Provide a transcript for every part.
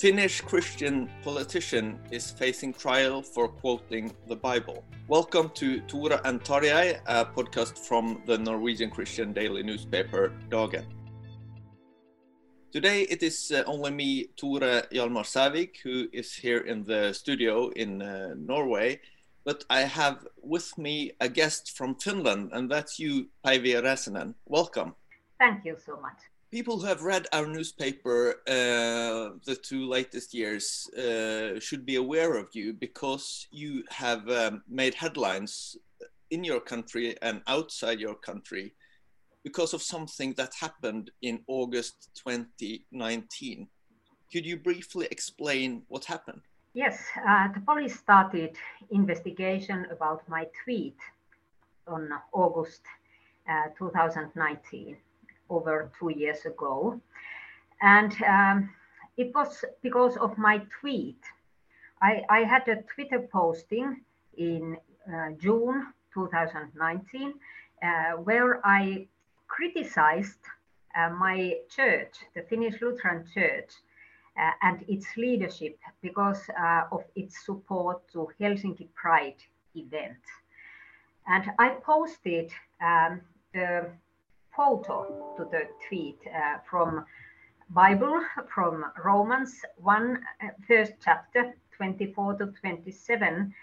Finnish Christian politician is facing trial for quoting the Bible. Welcome to Tora and a podcast from the Norwegian Christian daily newspaper Dagen. Today it is uh, only me, Tore Hjalmar Sævik, who is here in the studio in uh, Norway. But I have with me a guest from Finland, and that's you, Päivi Räsänen. Welcome. Thank you so much. People who have read our newspaper uh, the two latest years uh, should be aware of you because you have um, made headlines in your country and outside your country because of something that happened in August 2019. Could you briefly explain what happened? Yes, uh, the police started investigation about my tweet on August uh, 2019, over two years ago. And um, it was because of my tweet. I, I had a Twitter posting in uh, June 2019 uh, where I criticized uh, my church, the Finnish Lutheran Church, uh, and its leadership because uh, of its support to Helsinki Pride event. And I posted um, the photo to the tweet uh, from Bible, from Romans 1, uh, first chapter, 24 to 27,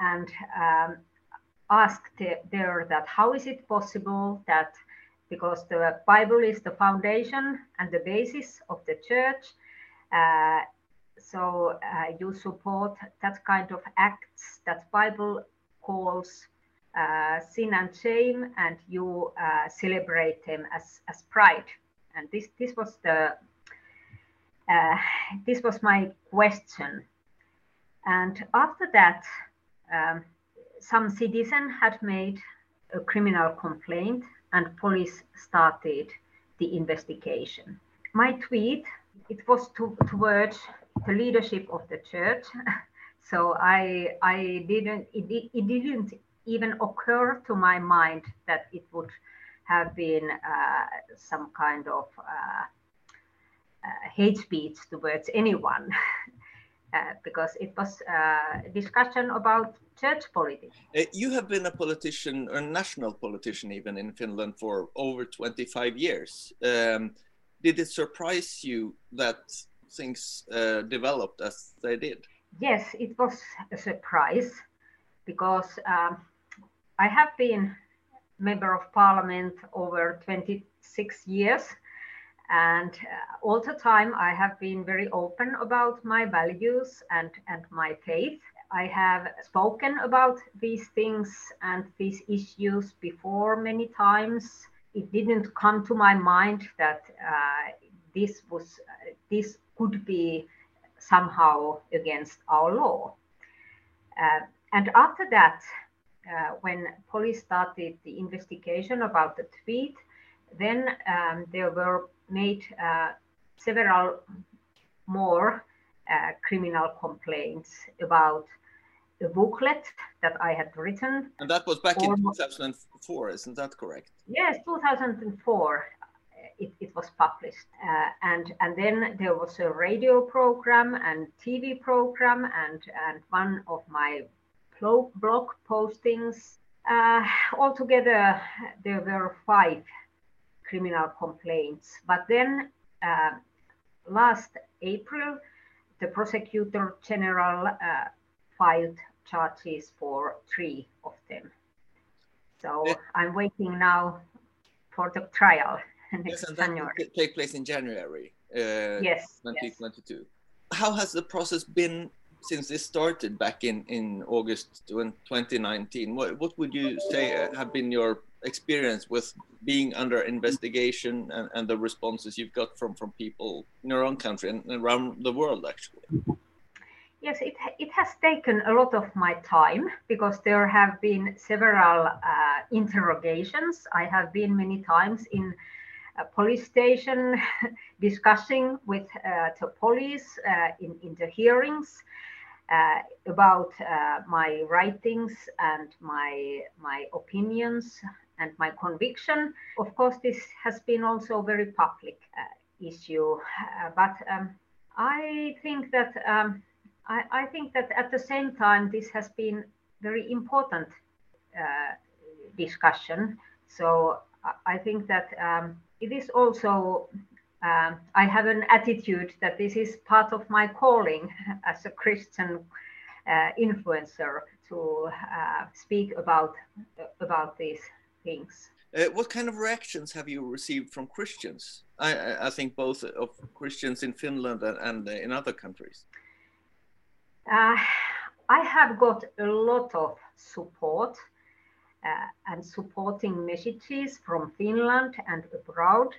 and um, asked there that how is it possible that because the Bible is the foundation and the basis of the church, uh, so uh, you support that kind of acts that Bible calls sin and shame, and you uh, celebrate them as as pride. And this this was the uh, this was my question. And after that, um, some citizen had made a criminal complaint, and police started the investigation. My tweet it was to, towards the leadership of the church. so I I didn't it, it didn't even occur to my mind that it would have been uh, some kind of uh, uh, hate speech towards anyone. Uh, because it was a discussion about church politics. You have been a politician, a national politician, even in Finland, for over 25 years. Um, did it surprise you that things uh, developed as they did? Yes, it was a surprise because um, I have been a member of parliament over 26 years and uh, all the time I have been very open about my values and, and my faith. I have spoken about these things and these issues before many times. It didn't come to my mind that uh, this was this could be somehow against our law. Uh, and after that, uh, when police started the investigation about the tweet, then um, there were made uh, several more uh, criminal complaints about a booklet that I had written. And that was back in 2004, isn't that correct? Yes, 2004. It, it was published, uh, and and then there was a radio program and TV program, and and one of my blog postings. Uh, altogether, there were five criminal complaints. But then uh, last April, the prosecutor general uh, filed charges for three of them. So yeah. I'm waiting now for the trial next yes, January. take place in January. Uh, yes. 2022. Yes. How has the process been since this started back in in August 2019? What what would you say have been your experience with being under investigation and, and the responses you've got from from people in your own country and around the world actually? Yes, it, it has taken a lot of my time because there have been several uh, interrogations. I have been many times in a police station discussing with uh, the police uh, in, in the hearings about uh, my writings and my my opinions and my conviction. Of course, this has been also a very public uh, issue, but um, I think that um, I, I, think that at the same time this has been very important uh, discussion. So I think that um, it is also um, I have an attitude that this is part of my calling as a Christian uh, influencer to uh, speak about about these things. Uh, what kind of reactions have you received from Christians? I, I think both of Christians in Finland and, and in other countries. Uh, I have got a lot of support uh, and supporting messages from Finland and abroad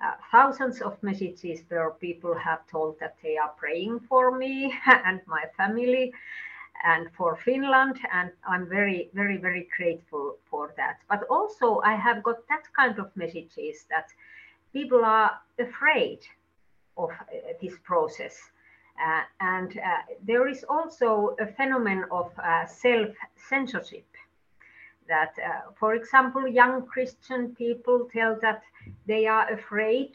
uh, thousands of messages where people have told that they are praying for me and my family and for Finland. And I'm very, very, very grateful for that. But also, I have got that kind of messages that people are afraid of uh, this process. Uh, and uh, there is also a phenomenon of uh, self censorship that, uh, for example, young Christian people tell that they are afraid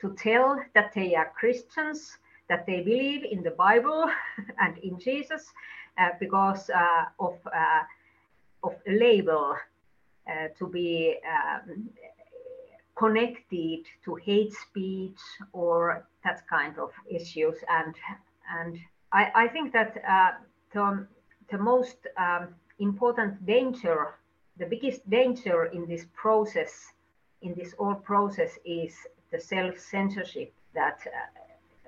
to tell that they are Christians, that they believe in the Bible and in Jesus uh, because uh, of, uh, of a label uh, to be um, connected to hate speech or that kind of issues. And, and I, I think that uh, the, the most um, important danger the biggest danger in this process, in this whole process, is the self-censorship that uh,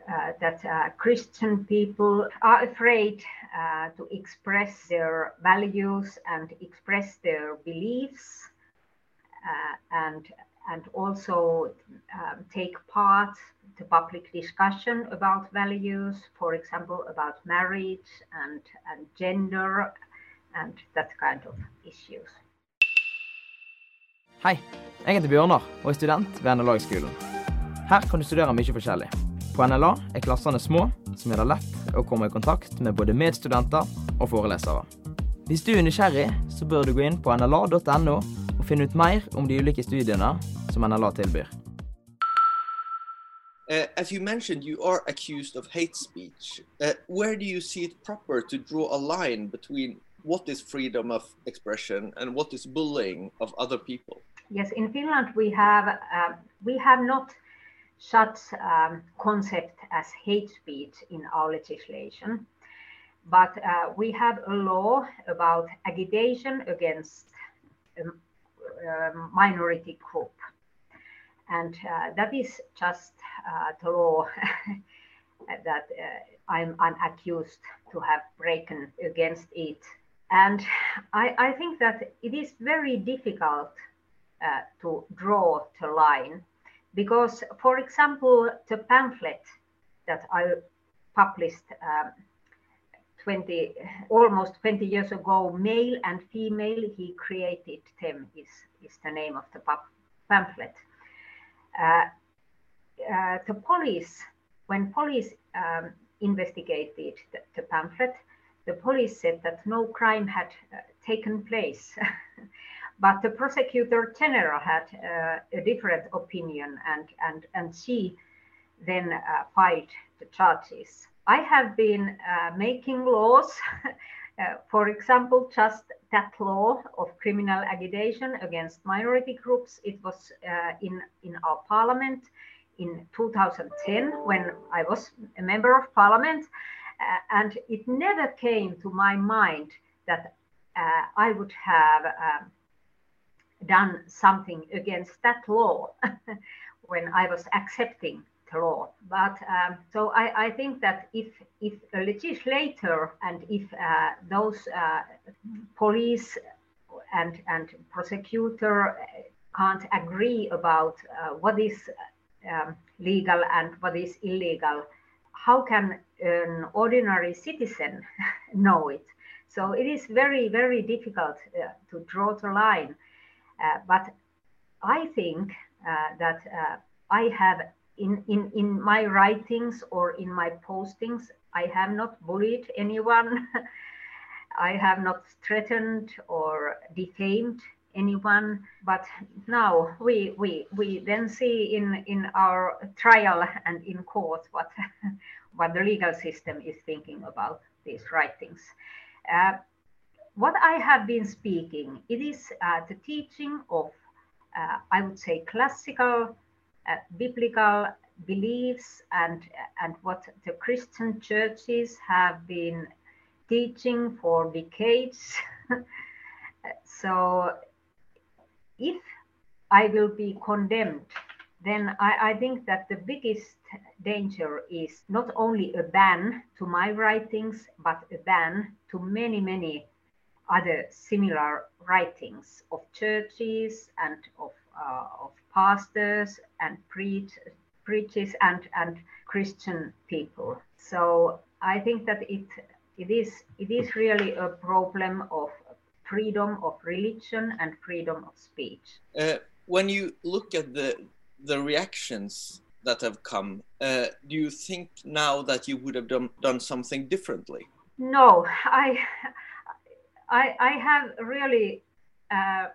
uh, that uh, Christian people are afraid uh, to express their values and express their beliefs, uh, and and also um, take part to public discussion about values, for example, about marriage and and gender, and that kind of issues. Hei, jeg heter Bjørnar og er student ved NLA-skolen. Her kan du studere mye forskjellig. På NLA er klassene små, som gjør det lett å komme i kontakt med både medstudenter og forelesere. Hvis du er nysgjerrig, så bør du gå inn på nla.no og finne ut mer om de ulike studiene som NLA tilbyr. Uh, as you mentioned, you are accused of hate speech. Uh, where do you see it proper to draw a line between what is freedom of expression and what is bullying of other people? Yes, in Finland we have uh, we have not such um, concept as hate speech in our legislation, but uh, we have a law about agitation against a, um, um, minority group, and uh, that is just uh, the law that uh, I'm, I'm accused to have broken against it. And I, I, think that it is very difficult uh, to draw the line because, for example, the pamphlet that I published um, 20, almost 20 years ago, male and female, he created them is, is the name of the pamphlet. Uh, uh, the police, when police um, investigated the, the, pamphlet, the police said that no crime had uh, taken place. but the prosecutor general had uh, a different opinion and, and, and she then uh, filed the charges. I have been uh, making laws, uh, for example, just that law of criminal agitation against minority groups. It was uh, in, in our parliament in 2010 when I was a member of parliament. Uh, and it never came to my mind that I would have um, done something against that law when I was accepting the law. But um, so I, I, think that if if a legislator and if uh, those uh, police and and prosecutor can't agree about uh, what is um, legal and what is illegal, how can an ordinary citizen know it? So it is very, very difficult uh, to draw the line. Uh, but I think uh, that uh, I have in, in, in my writings or in my postings, I have not bullied anyone. I have not threatened or defamed anyone. But now we we we then see in in our trial and in court what what the legal system is thinking about these writings. Uh, what I have been speaking, it is uh, the teaching of, uh, I would say, classical uh, biblical beliefs and, and what the Christian churches have been teaching for decades. so if I will be condemned, then I, I, think that the biggest danger is not only a ban to my writings, but a ban to many, many other similar writings of churches and of, uh, of pastors and preach, preachers and, and Christian people. So I think that it, it, is, it is really a problem of freedom of religion and freedom of speech. Uh, when you look at the, the reactions that have come, uh, do you think now that you would have done, done something differently? No, I, I, I have really uh,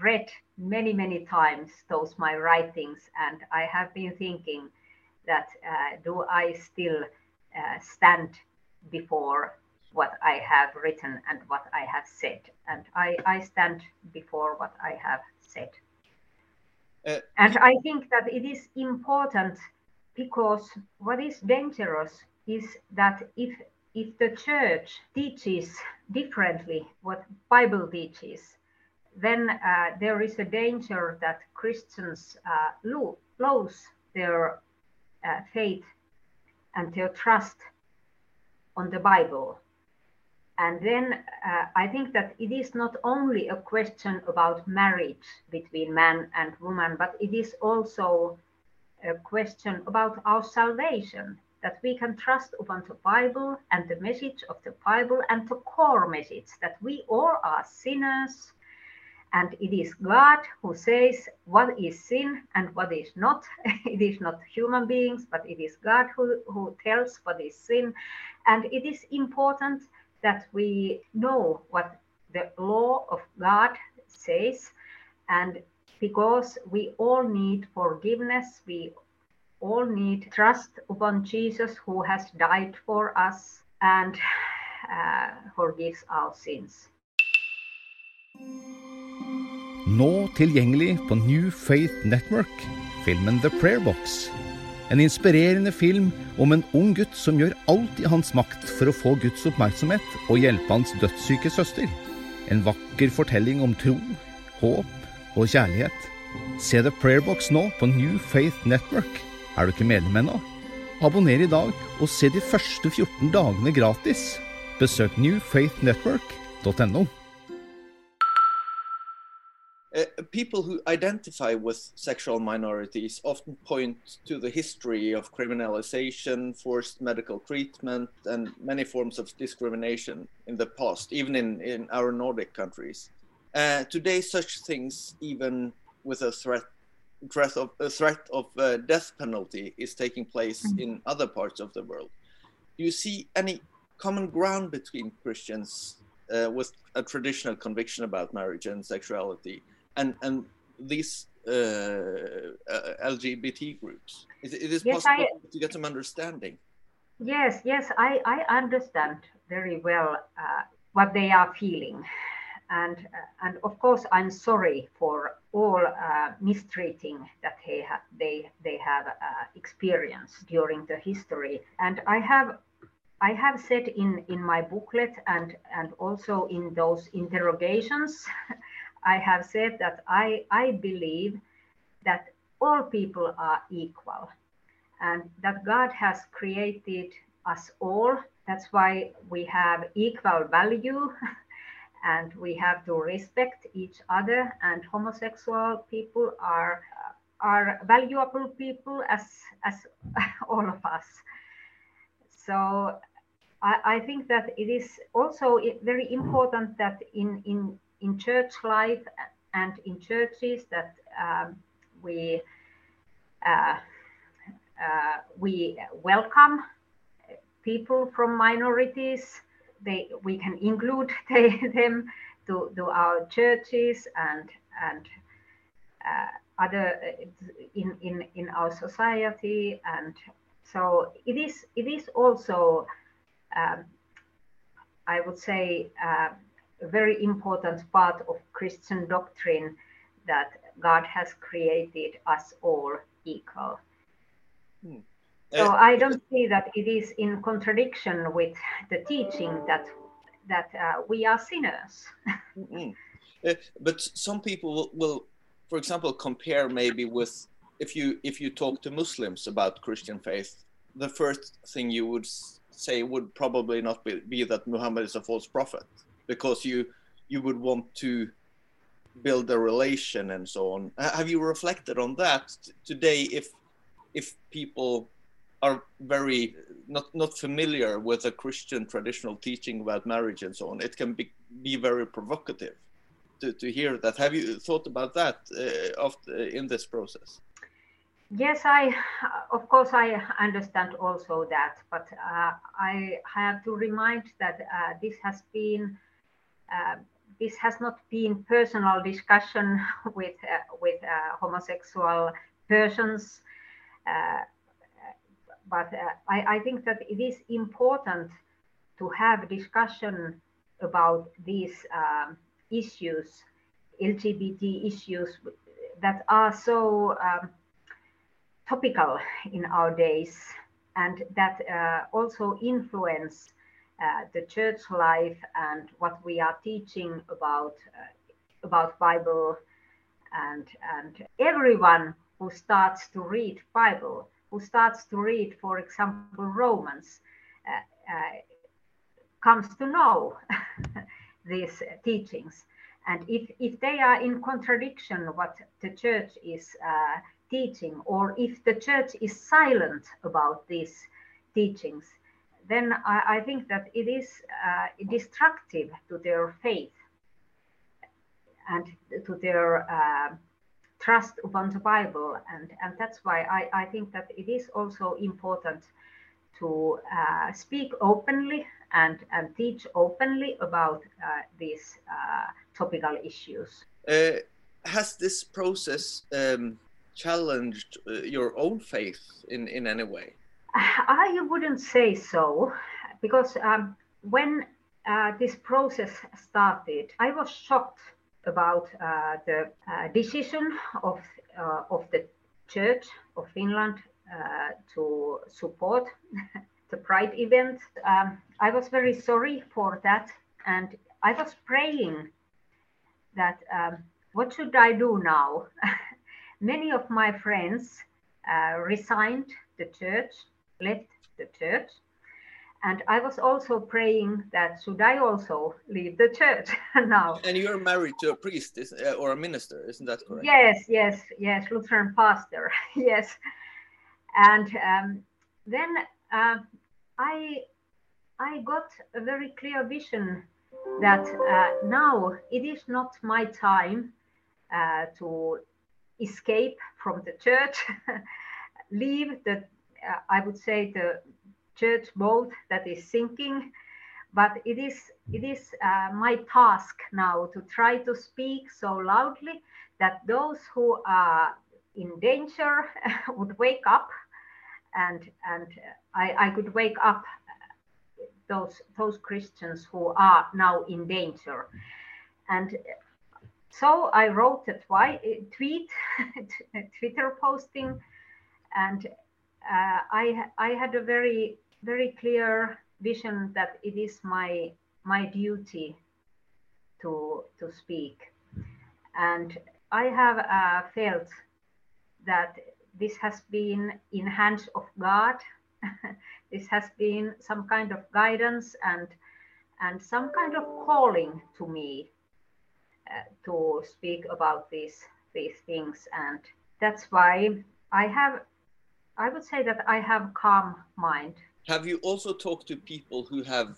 read many, many times those my writings, and I have been thinking that uh, do I still uh, stand before what I have written and what I have said, and I, I stand before what I have said. Uh, and I think that it is important because what is dangerous is that if if the church teaches differently what Bible teaches, then uh, there is a danger that Christians uh, lo lose their uh, faith and their trust on the Bible. And then uh, I think that it is not only a question about marriage between man and woman, but it is also a question about our salvation that we can trust upon the Bible and the message of the Bible and the core message that we all are sinners. And it is God who says what is sin and what is not. it is not human beings, but it is God who, who tells what is sin. And it is important that we know what the law of God says. And because we all need forgiveness, we all need trust upon Jesus who has died for us and uh, forgives our sins. Nå tilgjengelig på New Faith Network, filmen The Prayer Box. En inspirerende film om en ung gutt som gjør alt i hans makt for å få Guds oppmerksomhet og hjelpe hans dødssyke søster. En vakker fortelling om tro, håp og kjærlighet. Se The Prayer Box nå på New Faith Network. Er du ikke medlem ennå? Abonner i dag og se de første 14 dagene gratis. Besøk newfaithnetwork.no. Uh, people who identify with sexual minorities often point to the history of criminalization, forced medical treatment, and many forms of discrimination in the past, even in, in our Nordic countries. Uh, today, such things, even with a threat, threat of a threat of uh, death penalty, is taking place mm-hmm. in other parts of the world. Do you see any common ground between Christians uh, with a traditional conviction about marriage and sexuality and and these uh, uh, LGBT groups? Is, it is yes, possible I, to get some understanding? Yes, yes, I, I understand very well uh, what they are feeling. And, uh, and of course, I'm sorry for all uh, mistreating that they, ha- they, they have uh, experienced during the history. And I have I have said in, in my booklet and, and also in those interrogations I have said that I, I believe that all people are equal and that God has created us all. That's why we have equal value and we have to respect each other and homosexual people are are valuable people as as all of us. So I, I think that it is also very important that in in in church life and in churches that um, we uh, uh, we welcome people from minorities. They we can include them to, to our churches and and uh, other in, in in our society and so it is it is also um, I would say uh, a very important part of Christian doctrine that God has created us all equal. Hmm. So uh, I don't see that it is in contradiction with the teaching that that uh, we are sinners. uh, but some people will, will, for example, compare maybe with if you if you talk to Muslims about Christian faith, the first thing you would say would probably not be, be that Muhammad is a false prophet because you you would want to build a relation and so on. Have you reflected on that today? If if people are very not not familiar with a Christian traditional teaching about marriage and so on, it can be be very provocative to, to hear that. Have you thought about that uh, uh, in this process? Yes, I, of course, I understand also that, but uh, I have to remind that uh, this has been, uh, this has not been personal discussion with uh, with homosexual persons, but I, I think that it is important to have discussion about these um, issues, LGBT issues that are so. Um, topical in our days and that uh, also influence uh, the church life and what we are teaching about uh, about Bible and and everyone who starts to read Bible who starts to read for example Romans uh, uh, comes to know these teachings. And if if they are in contradiction what the church is uh, teaching, or if the church is silent about these teachings, then I, I think that it is uh, destructive to their faith and to their uh, trust upon the Bible. And, and that's why I, I think that it is also important to uh, speak openly and, and teach openly about uh, these uh, topical issues. Uh, has this process um, challenged uh, your own faith in, in any way? I wouldn't say so, because um, when uh, this process started, I was shocked about uh, the uh, decision of, uh, of the Church of Finland to support the Pride event. Um, I was very sorry for that, and I was praying that um, what should I do now? many of my friends uh, resigned the church, left the church, and I was also praying that should I also leave the church now. And you're married to a priest uh, or a minister, isn't that correct? Yes, yes, yes, Lutheran pastor, yes. And um, then uh, I I got a very clear vision that uh, now it is not my time uh, to escape from the church, leave the uh, I would say the church boat that is sinking but it is it is uh, my task now to try to speak so loudly that those who are in danger would wake up and and I, I could wake up those those Christians who are now in danger. And so I wrote a twi- tweet Twitter posting and uh, I I had a very very clear vision that it is my my duty to to speak. And i have uh, felt that this has been in hands of god. This has been some kind of guidance and and some kind of calling to me uh, to speak about these these things. And that's why i have i would say that i have calm mind have you also talked to people who have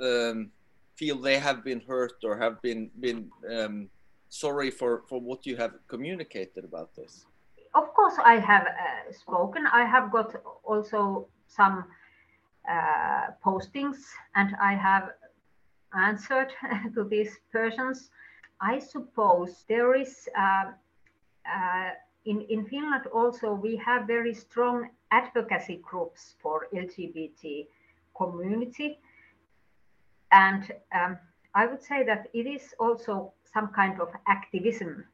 um, feel they have been hurt or have been been um, sorry for for what you have communicated about this? Of course, I have uh, spoken. I have got also some uh, postings, and I have answered to these persons. I suppose there is. Uh, uh in, in Finland also we have very strong advocacy groups for LGBT community. And um, I would say that it is also some kind of activism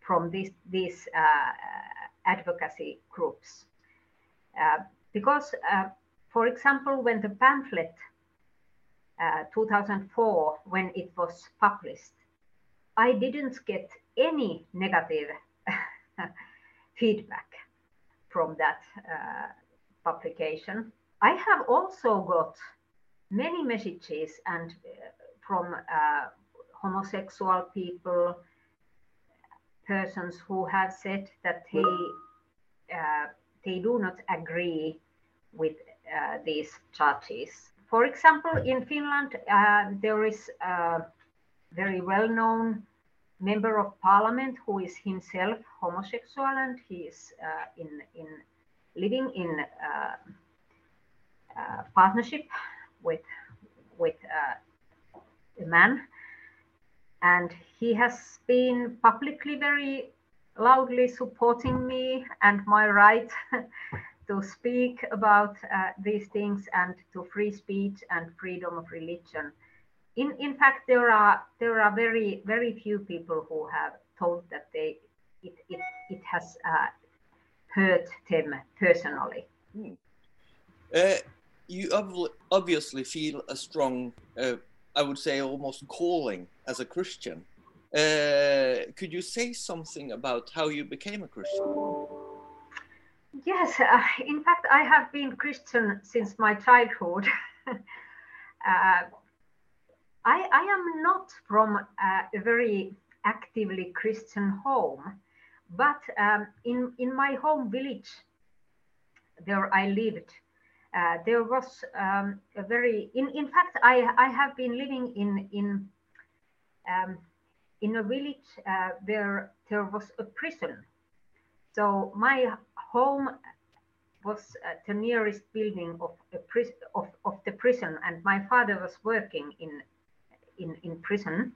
from this, these uh, advocacy groups. Uh, because, uh, for example, when the pamphlet uh, 2004, when it was published, I didn't get any negative feedback from that uh, publication. I have also got many messages and uh, from uh, homosexual people, persons who have said that they they do not agree with uh, these charges. For example, in Finland, uh, there is a very well-known member of parliament who is himself homosexual and he is uh, in in living in uh, uh, partnership with with uh, a man. And he has been publicly very loudly supporting me and my right to speak about uh, these things and to free speech and freedom of religion in in fact there are there are very very few people who have told that they it it, it has uh, hurt them personally. Hmm. uh, you ob- obviously feel a strong uh, i would say almost calling as a christian. Uh, could you say something about how you became a christian? Yes uh, in fact i have been christian since my childhood. Uh, I, I am not from uh, a very actively Christian home, but um, in, in my home village there I lived, uh, there was um, a very, in, in fact, I, I have been living in, in, um, in a village uh, where there was a prison. So my home was uh, the nearest building of, a pris- of, of the prison, and my father was working in in, in prison.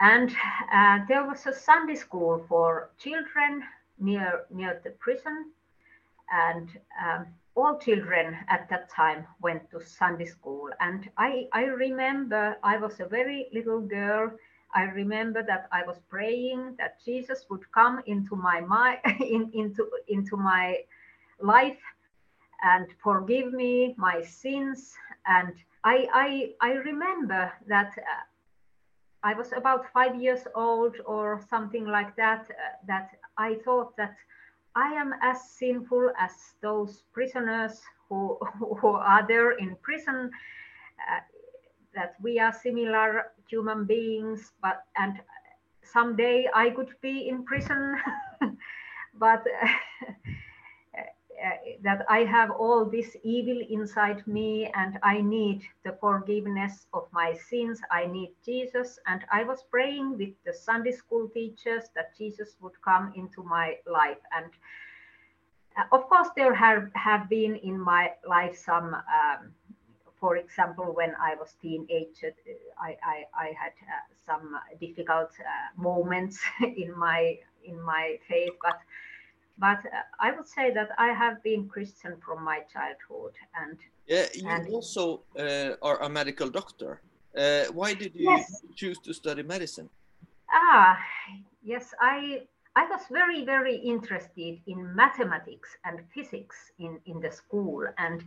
And uh, there was a Sunday school for children near near the prison, and um, all children at that time went to Sunday school. And I, I remember I was a very little girl. I remember that I was praying that Jesus would come into my mind, in, into into my life, and forgive me my sins and I, I, I remember that uh, I was about five years old or something like that, uh, that I thought that I am as sinful as those prisoners who, who are there in prison. Uh, that we are similar human beings, but and someday I could be in prison, but that I have all this evil inside me and I need the forgiveness of my sins. I need Jesus. And I was praying with the Sunday school teachers that Jesus would come into my life. And uh, of course, there have, have been in my life some. Um, for example, when I was teenager, I, I, I had uh, some difficult uh, moments in my in my faith, but but uh, I would say that I have been Christian from my childhood, and yeah, you and, also uh, are a medical doctor. Uh, why did you Yes. choose to study medicine? ah yes, I I was very very interested in mathematics and physics in in the school, and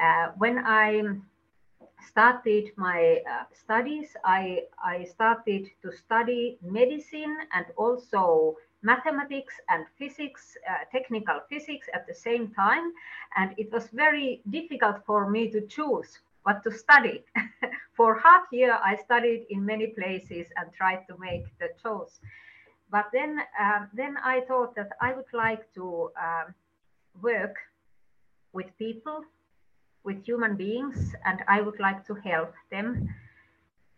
uh, when I started my uh, studies, I, I started to study medicine and also mathematics and physics, uh, technical physics at the same time. And it was very difficult for me to choose what to study. for half year, I studied in many places and tried to make the choice. But then, um, then I thought that I would like to um, work with people with human beings and I would like to help them.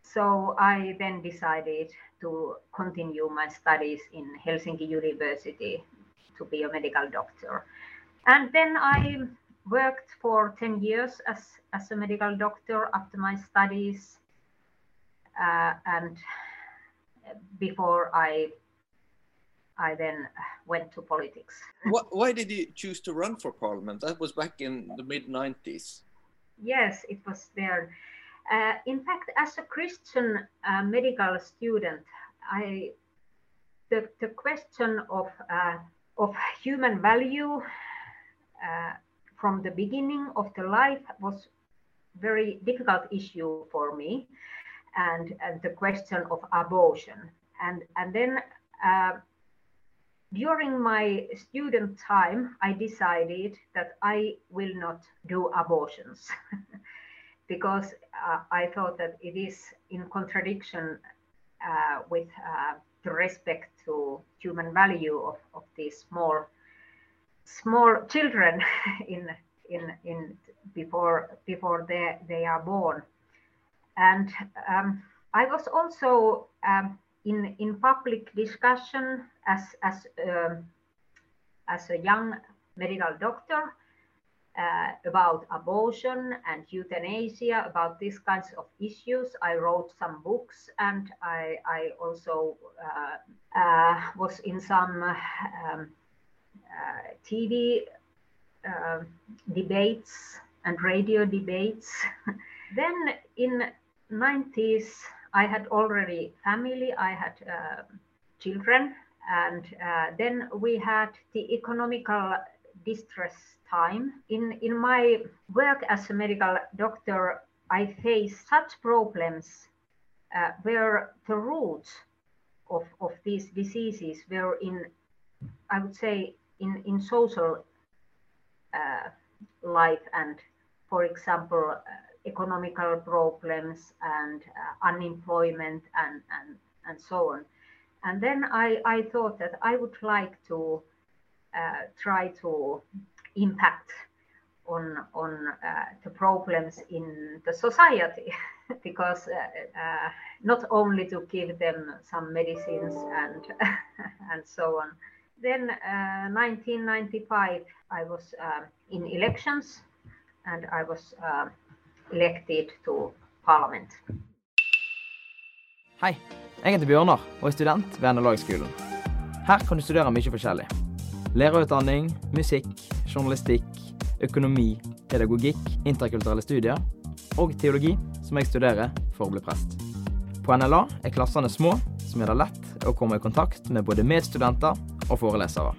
So I then decided to continue my studies in Helsinki University to be a medical doctor. And then I worked for 10 years as, as a medical doctor after my studies. Uh, and before I I then went to politics. Why, why did you choose to run for parliament? That was back in the mid 90s. Yes, it was there. Uh, in fact, as a Christian uh, medical student, I the, the question of uh, of human value uh, from the beginning of the life was very difficult issue for me, and, and the question of abortion, and and then. Uh, during my student time, I decided that I will not do abortions because uh, I thought that it is in contradiction uh, with uh, the respect to human value of, of these small small children in in in before before they they are born. And um, I was also um, in in public discussion as as um, as a young medical doctor uh, about abortion and euthanasia about these kinds of issues. I wrote some books and i i also uh, uh, was in some um, uh, tv uh, debates and radio debates. Then in 90s I had already family, I had uh, children, and then we had the economical distress time. In, in my work as a medical doctor, I faced such problems uh, where the roots of, of these diseases were in, I would say, in, in social uh, life and, for example, uh, economical problems and uh, unemployment and, and, and so on. And then I, I thought that I would like to try to impact on, on uh, the problems in the society because uh, uh, not only to give them some medicines and, and so on. Then 1995, I was in elections and I was elected to parliament. Hei, jeg heter Bjørnar og er student ved NLA-skolen. Her kan du studere mye forskjellig. Lærerutdanning, musikk, journalistikk, økonomi, pedagogikk, interkulturelle studier og teologi, som jeg studerer for å bli prest. På NLA er klassene små, som gjør det lett å komme i kontakt med både medstudenter og forelesere.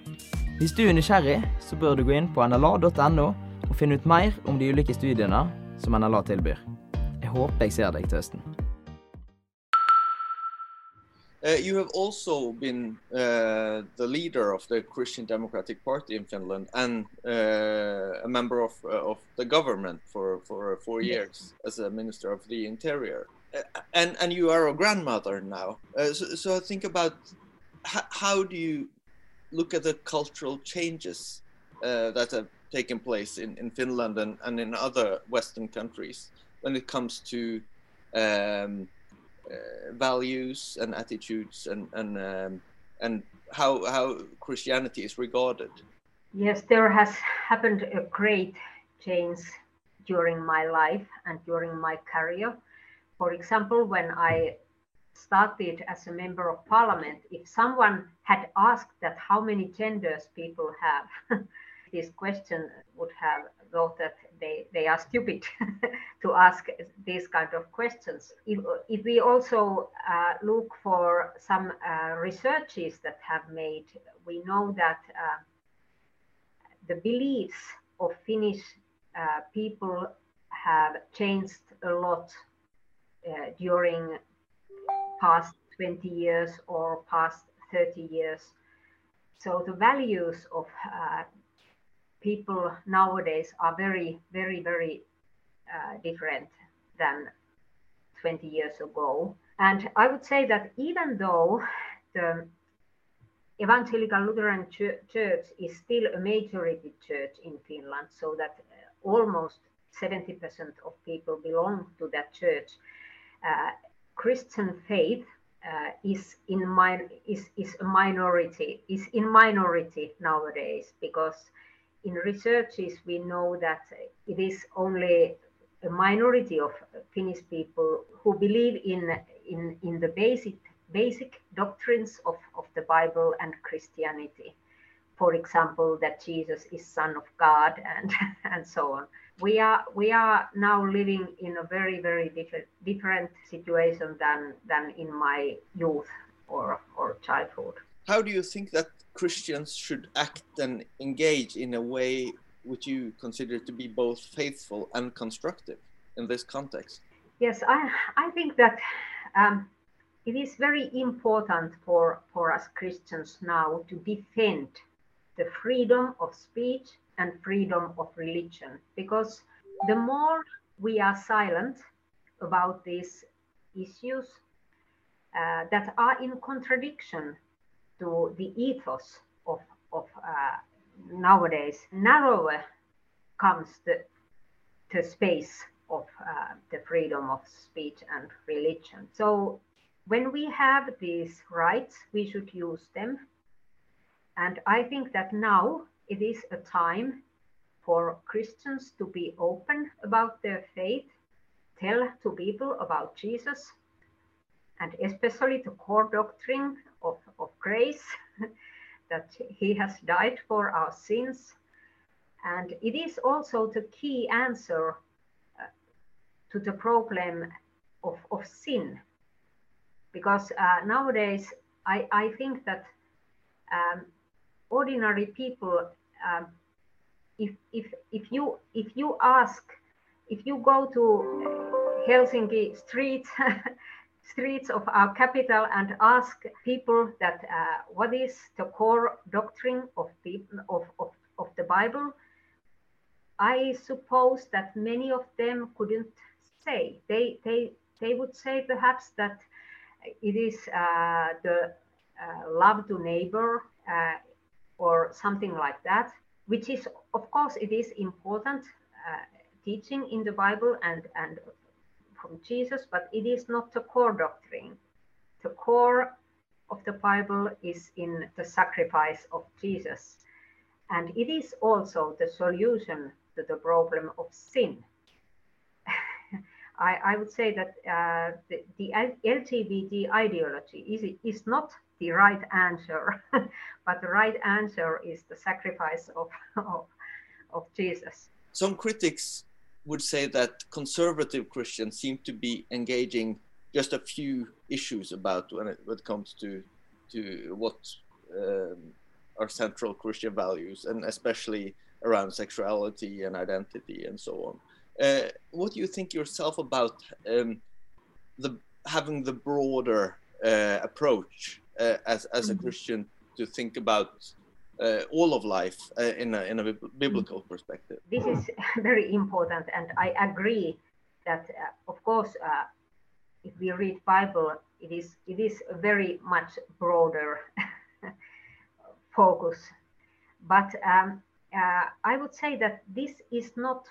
Hvis du er nysgjerrig, så bør du gå inn på nla.no og finne ut mer om de ulike studiene som NLA tilbyr. Jeg håper jeg ser deg til høsten. Uh, you have also been uh, the leader of the Christian Democratic Party in Finland and uh, a member of of the government for for four years as a minister of the interior. and and you are a grandmother now. so, so think about how do you look at the cultural changes that have taken place in, in Finland and, and in other Western countries when it comes to um, uh, values and attitudes and and um, and how how Christianity is regarded. Yes, there has happened a great change during my life and during my career. For example, when I started as a member of parliament, if someone had asked that how many genders people have, this question would have thought that they, they are stupid to ask these kind of questions. If, if we also uh, look for some uh, researches that have made, we know that uh, the beliefs of Finnish uh, people have changed a lot uh, during past 20 years or past 30 years. So the values of uh, people nowadays are very, very, very uh, different than 20 years ago. And I would say that even though the Evangelical Lutheran Church is still a majority church in Finland, so that uh, almost 70% of people belong to that church, uh, Christian faith uh, is in min- is is a minority is in minority nowadays because in researches, we know that it is only a minority of Finnish people who believe in, in, in the basic, basic doctrines of, of the Bible and Christianity. For example, that Jesus is Son of God and, and so on. We are, we are now living in a very, very different, different situation than, than in my youth or, or childhood. How do you think that Christians should act and engage in a way which you consider to be both faithful and constructive in this context? Yes, I, I think that um, it is very important for, for us Christians now to defend the freedom of speech and freedom of religion because the more we are silent about these issues uh, that are in contradiction to the ethos of, of uh, nowadays, narrower comes the, space of uh, the freedom of speech and religion. So when we have these rights, we should use them. And I think that now it is a time for Christians to be open about their faith, tell to people about Jesus, and especially the core doctrine of, of grace, that he has died for our sins. And it is also the key answer uh, to the problem of, of sin. Because uh, nowadays, I, I think that um, ordinary people, um, if, if, if, you, if you ask, if you go to Helsinki streets streets of our capital and ask people that uh, what is the core doctrine of, people, of, of, of the Bible, I suppose that many of them couldn't say. They, they, they would say perhaps that it is uh, the uh, love to neighbor uh, or something like that, which is, of course, it is important uh, teaching in the Bible and, and from Jesus, but it is not the core doctrine. The core of the Bible is in the sacrifice of Jesus. And it is also the solution to the problem of sin. I, I, would say that uh, the, the, LGBT ideology is, is not the right answer, but the right answer is the sacrifice of, of, of Jesus. Some critics would say that conservative Christians seem to be engaging just a few issues about when it, when it comes to to what um, are central Christian values, and especially around sexuality and identity and so on. Uh, what do you think yourself about um, the having the broader uh, approach uh, as as a Christian to think about uh, all of life uh, in a in a biblical perspective. This is very important, and I agree that, uh, of course, uh, if we read Bible, it is it is a very much broader focus. But um, uh, I would say that this is not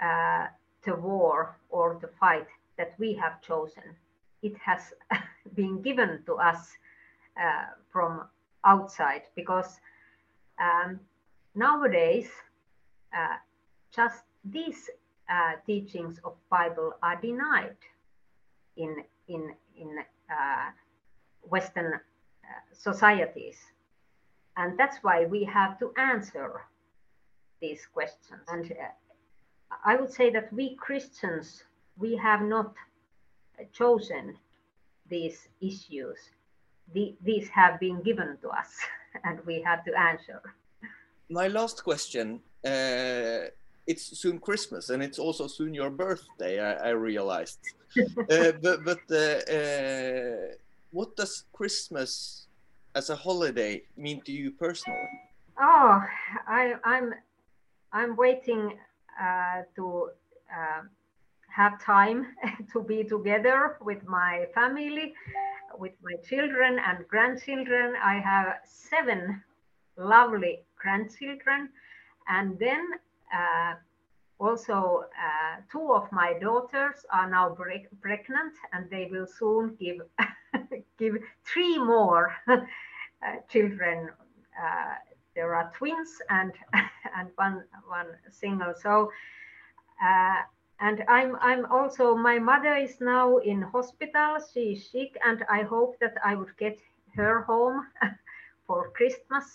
uh, the war or the fight that we have chosen. It has been given to us from outside because um, nowadays uh, just these uh, teachings of Bible are denied in in in uh, Western uh, societies, and that's why we have to answer these questions. And uh, I would say that we Christians we have not chosen these issues. The, these have been given to us, and we have to answer. My last question. Uh, it's soon Christmas, and it's also soon your birthday. I, I realized. uh, but but uh, uh, what does Christmas as a holiday mean to you personally? Oh, I, I'm I'm waiting uh, to uh, have time to be together with my family, with my children and grandchildren. I have seven lovely grandchildren, and then uh, also uh, two of my daughters are now pre- pregnant, and they will soon give give three more uh, children. Uh, there are twins and and one one single. So. And I'm I'm also my mother is now in hospital. She is sick, and I hope that I would get her home for Christmas.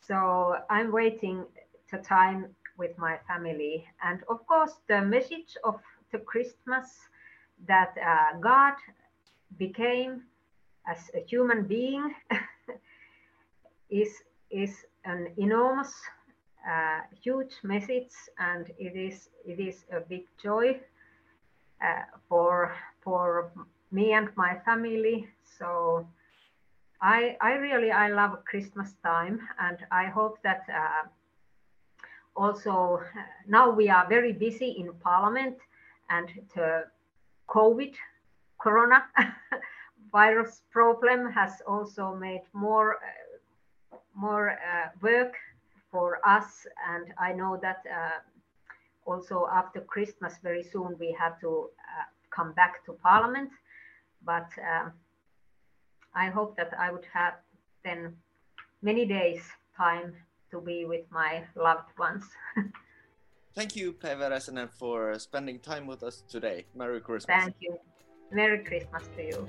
So I'm waiting the time with my family, and of course the message of the Christmas that uh, God became as a human being is is an enormous uh, huge message and it is it is a big joy uh, for for me and my family. So i i really i love christmas time and i hope that uh, also now we are very busy in parliament and the covid corona virus problem has also made more uh, more uh, work for us. And I know that uh, also after Christmas, very soon we have to uh, come back to Parliament. But um, I hope that I would have then many days time to be with my loved ones. Thank you, Räsänen, for spending time with us today. Merry Christmas. Thank you. Merry Christmas to you.